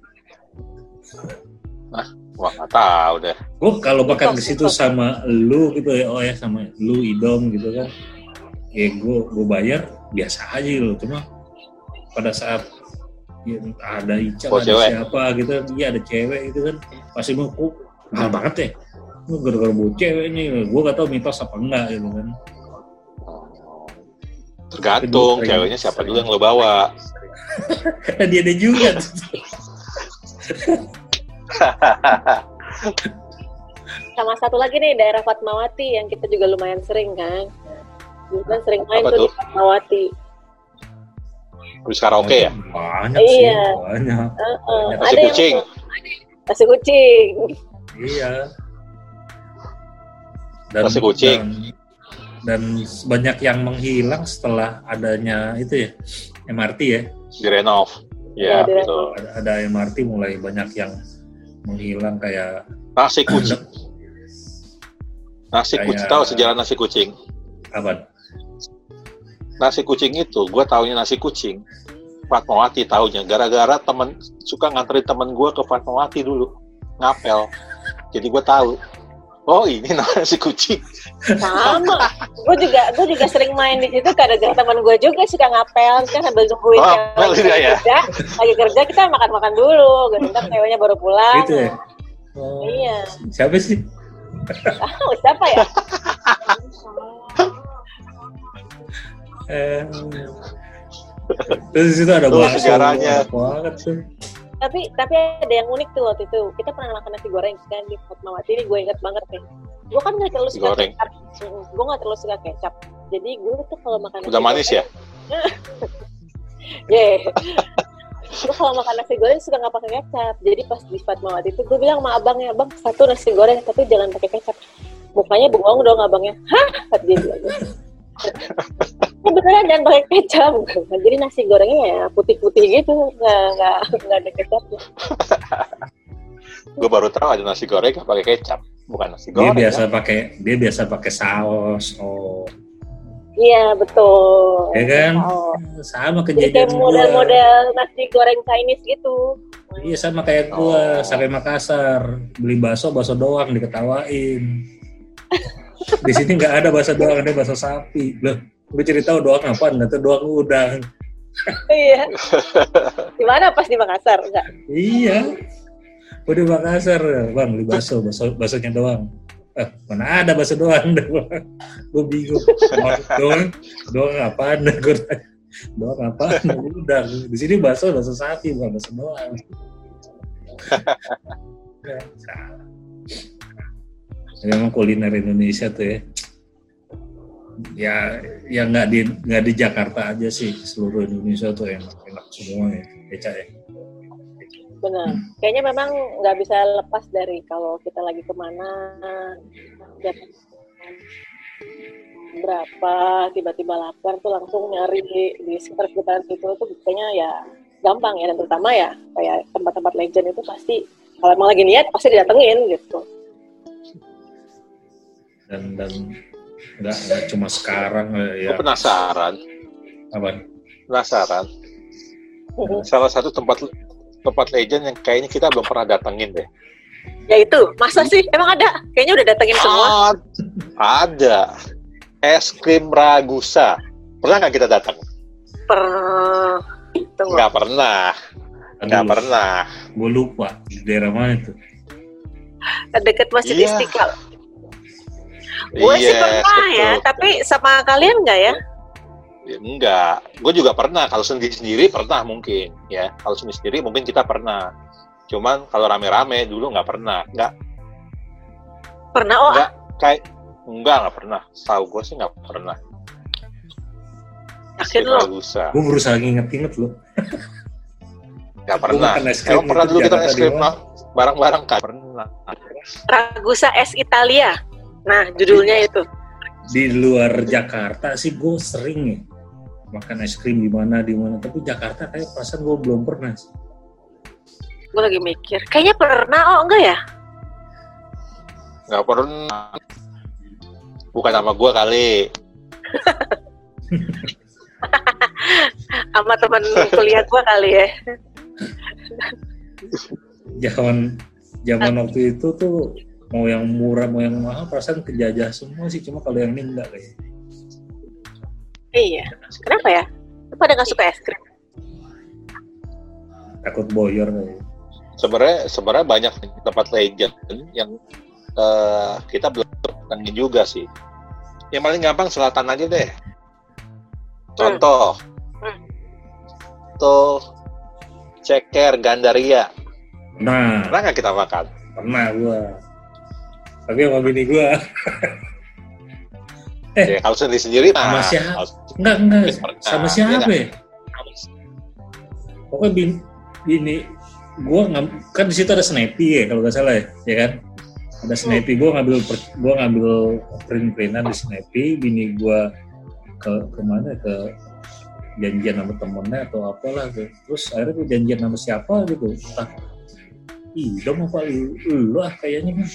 Wah nggak tahu deh. Gua kalau makan ke situ sama lu gitu ya, oh ya sama lu idom gitu kan. Ya gua gua bayar biasa aja loh. Cuma pada saat ya, ada Ica Oh, ada cewek. siapa gitu kan, iya ada cewek gitu kan. Pasti mau kok mahal banget ya. Lu gara-gara bawa cewek nih, gua gak tahu mitos apa enggak gitu kan. Tergantung Sering- ceweknya siapa dulu yang lo bawa. dia ada juga. Sama satu lagi nih daerah Fatmawati yang kita juga lumayan sering kan. Dulu kan sering main Apa tuh, tuh? di Fatmawati. Habis karaoke ya? Banyak sih, Iya. banyak. Nasi Ada yang- kucing. Nasi kucing. Iya. Dan, Nasi kucing. Dan, dan banyak yang menghilang setelah adanya itu ya MRT ya. Direnov. Iya, Ya, direnov. betul. Ada, ada MRT mulai banyak yang menghilang kayak Nasi kucing. Nasi Kayak- kucing. Tahu sejarah nasi kucing? apa? Nasi kucing itu, gue taunya nasi kucing. Fatmawati taunya. Gara-gara temen suka nganterin temen gue ke Fatmawati dulu. Ngapel. Jadi gue tahu. Oh ini nasi kucing. Sama. gue juga gue juga sering main di situ karena teman gue juga suka ngapel kan sambil nungguin Oh, ngapel juga ya? kerja. Lagi kerja kita makan-makan dulu. Gitu. Ntar ceweknya baru pulang. Gitu ya. Oh, Iya. Siapa sih? Ah, siapa ya? Eh, Terus di situ ada bakso, sejarahnya. banget tuh. Tapi tapi ada yang unik tuh waktu itu. Kita pernah makan nasi goreng kan di Fatmawati ini gue inget banget nih. Gue kan nggak terlalu suka goreng. kecap. Gue nggak terlalu suka kecap. Jadi gue tuh kalau makan Udah manis ya? yeah. gue kalau makan nasi goreng suka nggak pakai kecap. Jadi pas di Fatmawati itu gue bilang sama abangnya bang satu nasi goreng tapi jangan pakai kecap. Mukanya bengong dong abangnya. Hah? Dia bilang beneran jangan pakai kecap jadi nasi gorengnya ya putih-putih gitu nggak nggak nggak ada kecapnya Gue baru tahu ada nasi goreng nggak pakai kecap. Bukan nasi Dia goreng. biasa ya. pakai dia biasa pakai saus. Oh, iya betul ya kan? Oh. Sama Jadi kejadian model-model nasi goreng Chinese gitu. Iya sama kayak gua Oh. sampai Makassar beli bakso bakso doang diketawain. Di sini nggak ada bahasa doang, ada bahasa sapi. Loh, gue cerita doang apa? Tahu doang udang. iya. Di mana pas di Makassar? Enggak. Iya. Gue di Makassar, bang, di baso, baso, basonya doang. Eh, mana ada baso doang? gue bingung. Doang, doang apaan? Gue doang apaan? Udang. Di sini baso, baso sapi, bukan baso doang. salah. Memang kuliner Indonesia tuh ya. Ya ya nggak di nggak di Jakarta aja sih seluruh Indonesia tuh enak enak semua ya Eca ya. Benar. Kayaknya memang nggak bisa lepas dari kalau kita lagi ke mana ya, berapa tiba-tiba lapar tuh langsung nyari di sekitar sekitar situ tuh kayaknya ya gampang ya dan terutama ya kayak tempat-tempat legend itu pasti kalau emang lagi niat pasti didatengin gitu dan dan nggak nggak cuma sekarang ya. Aku penasaran. Apa? Penasaran. Salah satu tempat tempat legend yang kayaknya kita belum pernah datengin deh. Ya itu, masa sih? Emang ada? Kayaknya udah datengin semua. ada. Es krim Ragusa. Pernah nggak kita datang? Pernah. Nggak pernah. Nggak pernah. Gue lupa di daerah mana itu. Dekat Masjid iya. Istiqlal. Gue yes, sih iya, pernah betul, ya, betul. tapi sama kalian nggak ya? ya? Enggak, gue juga pernah. Kalau sendiri-sendiri pernah mungkin, ya. Kalau sendiri-sendiri mungkin kita pernah. Cuman kalau rame-rame dulu nggak pernah, nggak. Pernah oh? Enggak, kayak enggak nggak pernah. Tahu gue sih nggak pernah. Yakin lo? Gue berusaha inget-inget lo. Gak pernah. Emang pernah dulu kita es krim bareng-bareng kan? Pernah. Ragusa es Italia. Nah, judulnya itu. Di luar Jakarta sih gue sering ya makan es krim di mana di mana, tapi Jakarta kayak perasaan gue belum pernah sih. Gue lagi mikir, kayaknya pernah, oh enggak ya? Enggak pernah. Bukan sama gue kali. sama teman kuliah gue kali ya. Zaman zaman waktu itu tuh mau yang murah mau yang mahal perasaan kejajah semua sih. Cuma kalau yang ini enggak kayak iya. Kenapa ya? Pada nggak suka es krim? Takut boyor kayak sebenarnya sebenarnya banyak tempat legend yang uh, kita belum datangin juga sih. Yang paling gampang selatan aja deh. Contoh. Hmm. Hmm. tuh ceker gandaria. Nah pernah nggak kita makan? Pernah gua tapi sama bini gue eh. ya, kalau sendiri sendiri sama siapa? enggak enggak. sama siapa ya? Pokoknya bini, bini gue kan di situ ada Snappy ya kalau nggak salah ya ya kan? Ada Snappy gue ngambil gue ngambil print printan di Snappy bini gue ke ke mana ke janjian sama temennya atau apalah tuh. terus akhirnya gue janjian sama siapa gitu. Entah dong apa lu, lu lah kayaknya kan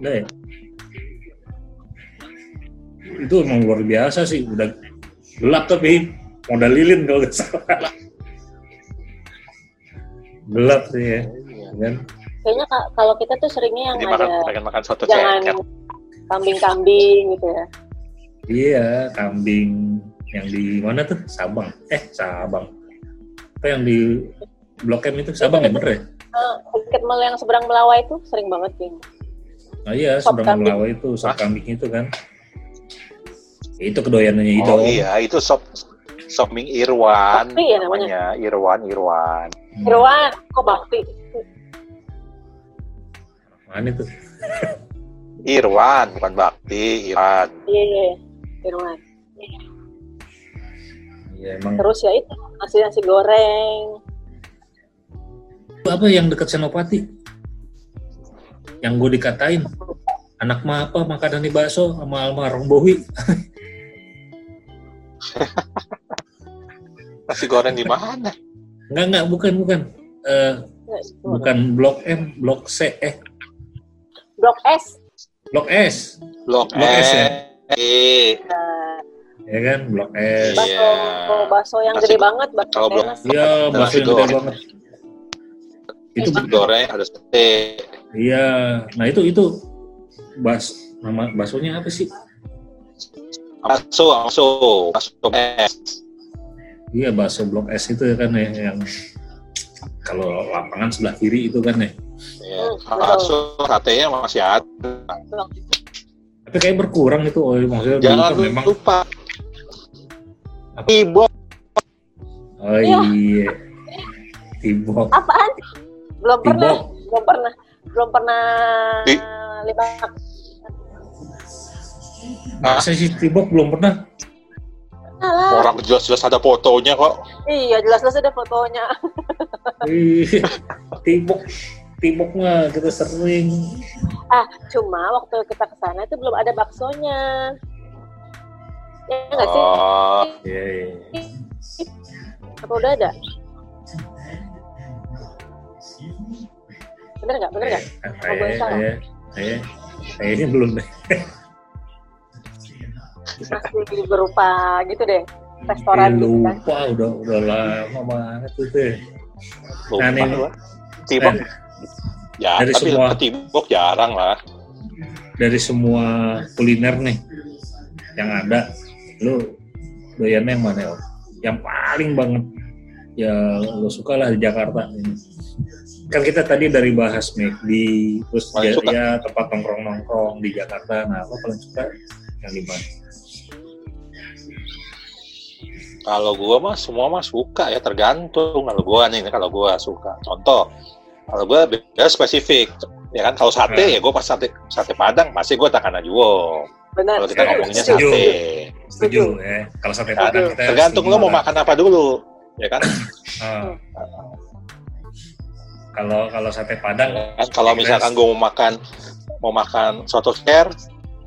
udah ya? Itu emang luar biasa sih udah gelap tapi modal lilin kalau nggak salah. Gelap sih ya kan? Kayaknya kalau kita tuh seringnya yang Jadi ada makan, makan soto jangan kambing-kambing gitu ya. Iya kambing yang di mana tuh? Sabang. Eh Sabang. Apa yang di Blok M itu? Sabang ya bener ya? Uh, dekat mal yang seberang Melawai itu sering banget kayaknya. Nah iya, sop seberang Melawa itu sop kambing itu kan. Itu kedoyanannya itu. Oh iya, itu sop sop Ming Irwan. Bakti ya namanya. Irwan, Irwan. Hmm. Irwan, kok Bakti? Mana itu? Irwan, bukan Bakti, Irwan. Iya, iya. Irwan. Iya, emang. Terus ya itu nasi nasi goreng. Apa yang dekat Senopati? Yang gue dikatain anak mah apa makan di bakso sama almarhum Bowi nasi goreng di mana? Enggak enggak bukan bukan. Uh, bukan blok M blok C eh. Blok S. Blok S. Blok, blok S, S ya. Nah. ya kan blok S. Bakso iya. bakso yang gede banget bakso kalau blok iya bakso yang gede banget. Itu goreng ada sate Iya, nah itu itu bas Nama baksonya apa sih? Bakso, bakso, bakso S. Iya, bakso Blok S itu kan ya yang kalau lapangan sebelah kiri itu kan ya. Iya, bakso satenya masih ada. Tapi kayak berkurang itu, oh, maksudnya Jangan dulu memang... lupa. Tibok. Oh iya. iya. Tibok. Apaan? Belum pernah. Belum pernah. Belum pernah lihat Masa sih Tibok belum pernah? Alah. Orang jelas-jelas ada fotonya kok. Iya, jelas-jelas ada fotonya. Iya, Tibok, Tibok mah kita sering. Ah, cuma waktu kita ke sana itu belum ada baksonya. Ya nggak sih? Oh, iya, iya. Apa udah ada? Bener nggak? Bener nggak? Eh, eh, eh, ini belum deh. Masih berupa gitu deh restoran eh, lupa gitu kan. udah udah lama banget tuh deh. Lupa nah, ini, tibok? Eh, ya dari tapi semua tibok jarang lah. dari semua kuliner nih yang ada lu doyannya yang mana ya yang paling banget ya lo suka lah di Jakarta ini kan kita tadi dari bahas di terus ya, ya tempat nongkrong nongkrong di Jakarta nah lo paling suka yang di mana Kalau gue mah semua mah suka ya tergantung kalau gue nih kalau gue suka. Contoh kalau gue beda spesifik ya kan kalau sate hmm. ya gue pas sate sate padang pasti gue takkan jual. Benar. Kalau kita ngomongnya setuju. sate. Setuju ya. Kalau sate padang kita tergantung lo mau makan apa dulu ya kan. Hmm. Kalau kalau sate padang ya, kan? kalau misalkan gue mau makan mau makan soto care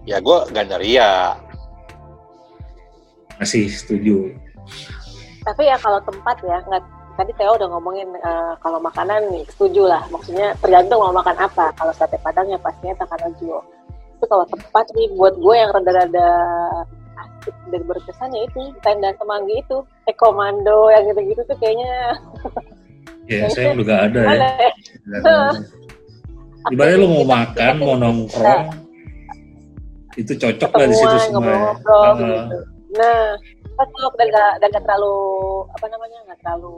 ya gue gandaria. Masih setuju. Tapi ya kalau tempat ya nggak tadi Theo udah ngomongin uh, kalau makanan nih setuju lah. Maksudnya tergantung mau makan apa. Kalau sate padang ya pastinya Takanajuo itu kalau tempat nih buat gue yang rada-rada asik dan berkesan ya itu tenda semanggi itu. Komando yang gitu-gitu tuh kayaknya ya saya juga ada ya. Ibaratnya lo mau makan mau nongkrong itu cocok lah di situ semua ya. gitu. nah cocok dan gak dan gak terlalu apa namanya gak terlalu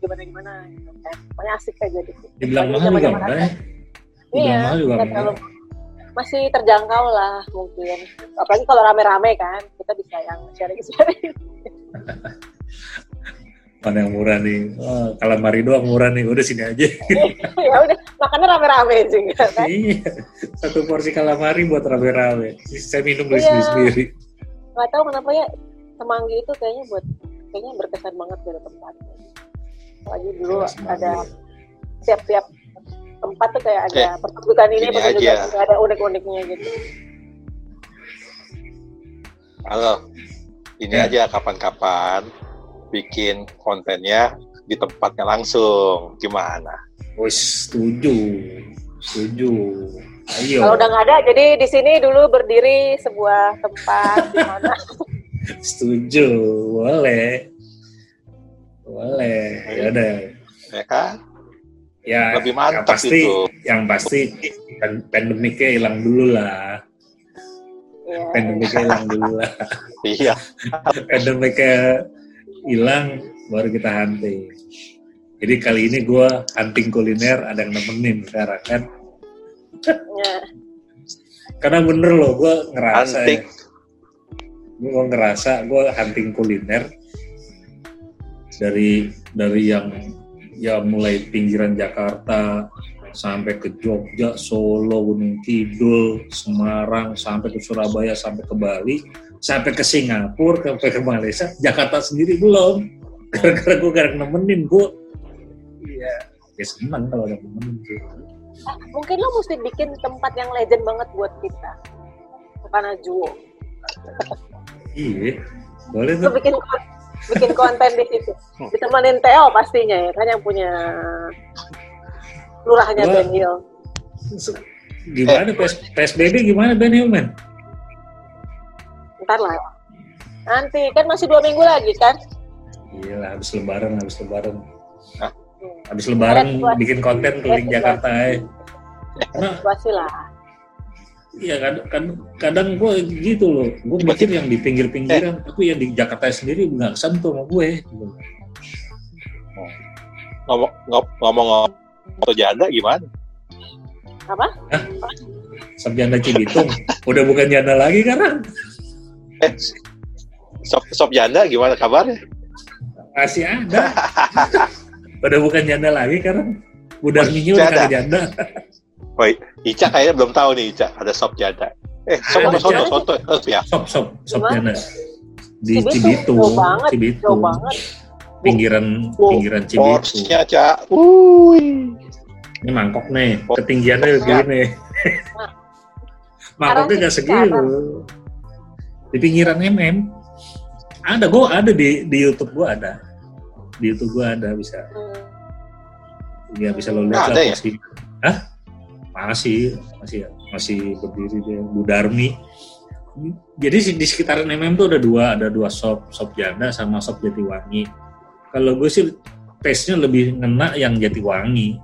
gimana gimana gitu kan. Pokoknya asik aja gitu. Dibilang mahal juga enggak ya iya mahal juga terlalu masih terjangkau lah mungkin. Apalagi kalau rame-rame kan kita bisa yang sharing sharing mana yang murah nih? Oh, kalamari doang murah nih. Udah sini aja. Ya udah makannya rame-rame juga kan. Iya. Satu porsi kalamari buat rame-rame. Saya minum iya. sendiri sendiri nggak tahu kenapa ya semanggi itu kayaknya buat kayaknya berkesan banget dari tempatnya lagi dulu ada tiap-tiap tempat tuh kayak ada eh, pertunjukan ini pertunjukan ada unik-uniknya gitu. Halo. Ini ya. aja kapan-kapan bikin kontennya di tempatnya langsung gimana? Wis setuju, setuju. Ayo. Kalau udah nggak ada, jadi di sini dulu berdiri sebuah tempat di mana Setuju, boleh. Boleh, ya udah. Ya kan? Ya, lebih mantap yang pasti, itu. Yang pasti pandemiknya hilang dulu lah. Yeah. Pandemiknya hilang dulu lah. iya. pandemiknya hilang, baru kita hunting. Jadi kali ini gue hunting kuliner ada yang nemenin sekarang kan. Yeah. Karena bener loh, gue ngerasa hunting. ya gue ngerasa gue hunting kuliner dari dari yang ya mulai pinggiran Jakarta sampai ke Jogja, Solo, Gunung Kidul, Semarang, sampai ke Surabaya, sampai ke Bali, sampai ke Singapura, sampai ke Malaysia, Jakarta sendiri belum. Gara-gara gue gak nemenin gue, ya, ya senang kalau ada nemenin sih. mungkin lo mesti bikin tempat yang legend banget buat kita, karena Juwo. Iya, boleh tuh. bikin bikin konten di situ. Ditemanin Theo pastinya ya, kan yang punya lurahnya Ben Hill. Gimana PS, PSBB gimana Ben Hill, men? Ntar lah. Nanti kan masih dua minggu lagi kan? Iya lah, habis lebaran, habis lebaran. Hah? Habis lebaran ya, bikin konten keliling Jakarta ya. Karena, situasi lah Iya kadang, kadang, kadang gue gitu loh, gue mikir yang di pinggir-pinggiran, eh. tapi yang di Jakarta sendiri nggak sentuh sama gue. Ngomong ngomong ngomong janda gimana? Apa? Hah? Sop janda Cibitung, udah bukan janda lagi kan? Eh, sop sop janda gimana kabarnya? Masih ada. udah bukan janda lagi karena udah minggu udah janda. Woi, Ica kayaknya belum tahu nih Ica ada sop janda. Eh, sop apa soto? Soto ya? Sop, sop, sop janda. Di Cibitung, Cibitung. Pinggiran, pinggiran Cibitung. Porsinya, Cak. Wuih. Ini mangkok nih, ketinggiannya begini. Mangkoknya nggak segitu. Di pinggiran MM. Ada, gue ada di, di YouTube gue ada. Di YouTube gue ada bisa. Ya bisa lo lihat lah ya? Hah? masih masih masih berdiri dia Bu Darmi jadi di sekitaran MM tuh ada dua ada dua shop shop janda sama shop Jatiwangi kalau gue sih taste-nya lebih ngena yang Jatiwangi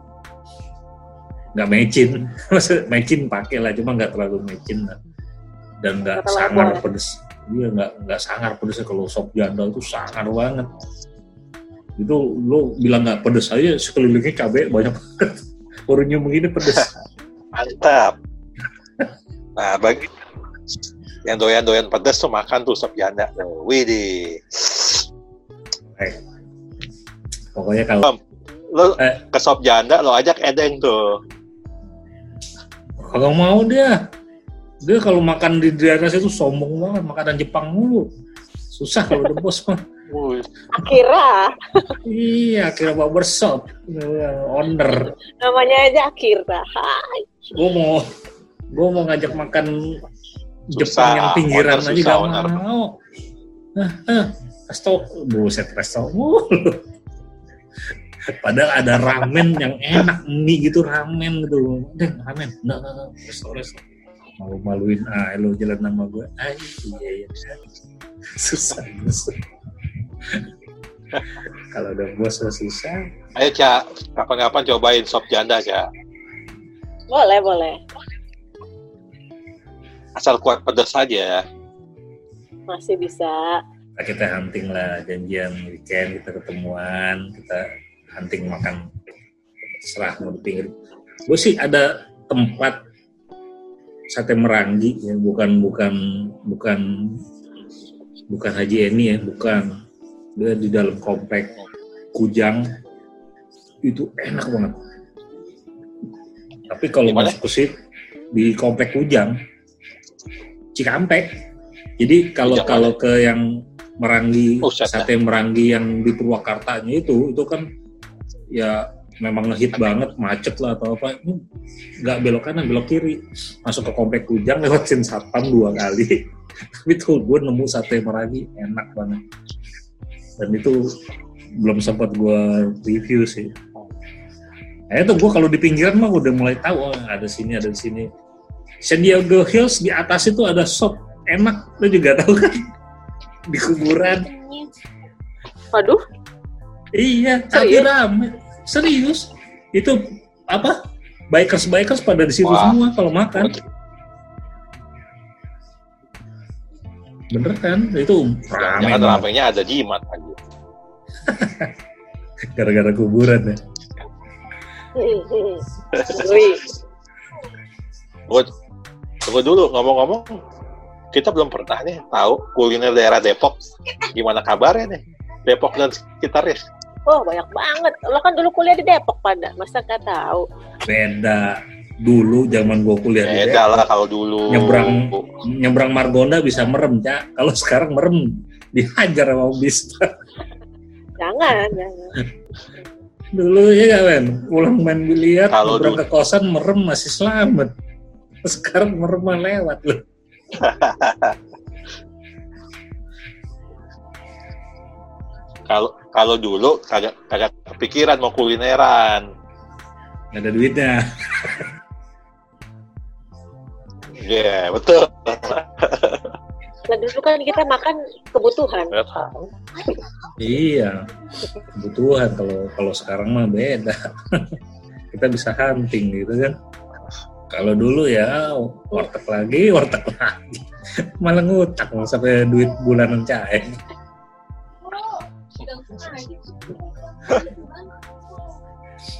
nggak mecin maksud mecin pakai lah cuma nggak terlalu mecin lah. Dan nggak sangar pedes iya nggak nggak sangar pedesnya kalau sop janda itu sangar banget itu lo bilang nggak pedes aja sekelilingnya cabai banyak banget baru begini pedes Mantap. Nah, bagi yang doyan-doyan pedas tuh makan tuh sop janda. Widih. Eh. Pokoknya kalau lo eh. ke sop janda lo ajak Edeng tuh. Kalau mau dia. Dia kalau makan di daerah situ sombong banget, makanan Jepang mulu. Susah kalau udah bos mah. Akira. iya, Akira Barbershop. Owner. Namanya aja Akira. Hai gue mau gue mau ngajak makan Susah, Jepang yang pinggiran aja gak mau. Nah, resto, buset resto mulu. Padahal ada ramen yang enak, mie gitu ramen gitu. Deh, ramen. Enggak, enggak, enggak. Resto, resto. Malu-maluin, ah, lo jalan nama gue. Ah, iya, iya. Susah, susah. Kalau udah bos susah. Ayo, Cak. Kapan-kapan cobain sop janda, Cak. Boleh, boleh. Asal kuat pedas saja. Masih bisa. Kita hunting lah, janjian weekend, kita ketemuan, kita hunting makan serah mau di pinggir. Gue sih ada tempat sate meranggi ya, bukan bukan bukan bukan Haji Eni ya, bukan. Dia di dalam komplek Kujang. Itu enak banget. Tapi kalau masuk ke situ di komplek Kujang, Cikampek. Jadi kalau kalau ke yang Merangi, oh, sate Merangi yang di Purwakartanya itu, itu kan ya memang ngehit banget, macet lah atau apa. Ini nggak belok kanan, belok kiri. Masuk ke komplek Kujang lewatin satpam dua kali. Tapi tuh gue nemu sate Merangi enak banget. Dan itu belum sempat gue review sih. Nah itu gue kalau di pinggiran mah udah mulai tahu oh, ada sini ada di sini. San Diego Hills di atas itu ada shop enak, lo juga tahu kan? Di kuburan. Waduh. Iya, tapi rame. Serius. Itu apa? Bikers-bikers pada di situ Wah. semua kalau makan. Bener kan? Itu rame. Jangan ramenya ada jimat aja. Gara-gara kuburan ya. Tunggu, tunggu dulu ngomong-ngomong, kita belum pernah nih tahu kuliner daerah Depok. Gimana kabarnya nih? Depok dan sekitarnya. Oh banyak banget. Lo kan dulu kuliah di Depok pada, masa nggak tahu? Beda. Dulu zaman gua kuliah Beda di Depok. Lah kalau dulu. Nyebrang nyebrang Margonda bisa merem, Cak. Kalau sekarang merem dihajar sama bis. jangan, jangan. Dulu ya men, pulang main biliar, kalau ke kosan merem masih selamat. Sekarang merem lewat loh. kalau kalau dulu kagak kagak kepikiran mau kulineran. Gak ada duitnya. Iya, yeah, betul. Nah dulu kan kita makan kebutuhan. Iya, kebutuhan. Kalau kalau sekarang mah beda. kita bisa hunting gitu kan. Kalau dulu ya warteg lagi, warteg lagi. Malah ngutang sampai duit bulanan cair.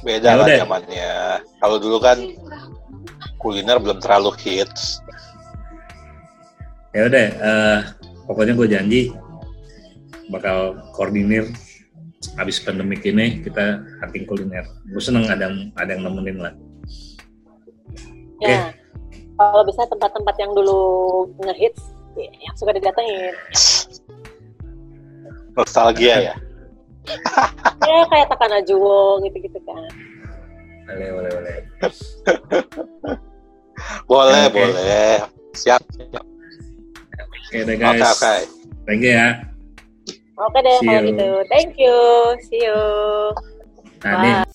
Beda ya lah zamannya. Kalau dulu kan kuliner belum terlalu hits. Ya udah, uh, pokoknya gue janji bakal koordinir habis pandemik ini kita hunting kuliner. Gue seneng ada ada yang nemenin lah. Ya, okay. kalau bisa tempat-tempat yang dulu ngehits, yang suka didatengin. Nostalgia ya? Ya kayak Takana Juwo gitu-gitu kan. Boleh, boleh, boleh. boleh, okay. boleh. Siap. Oke okay, deh guys. Oke, okay, okay. Thank you ya. Oke okay deh kalau gitu. Thank you. See you. Nah, Bye.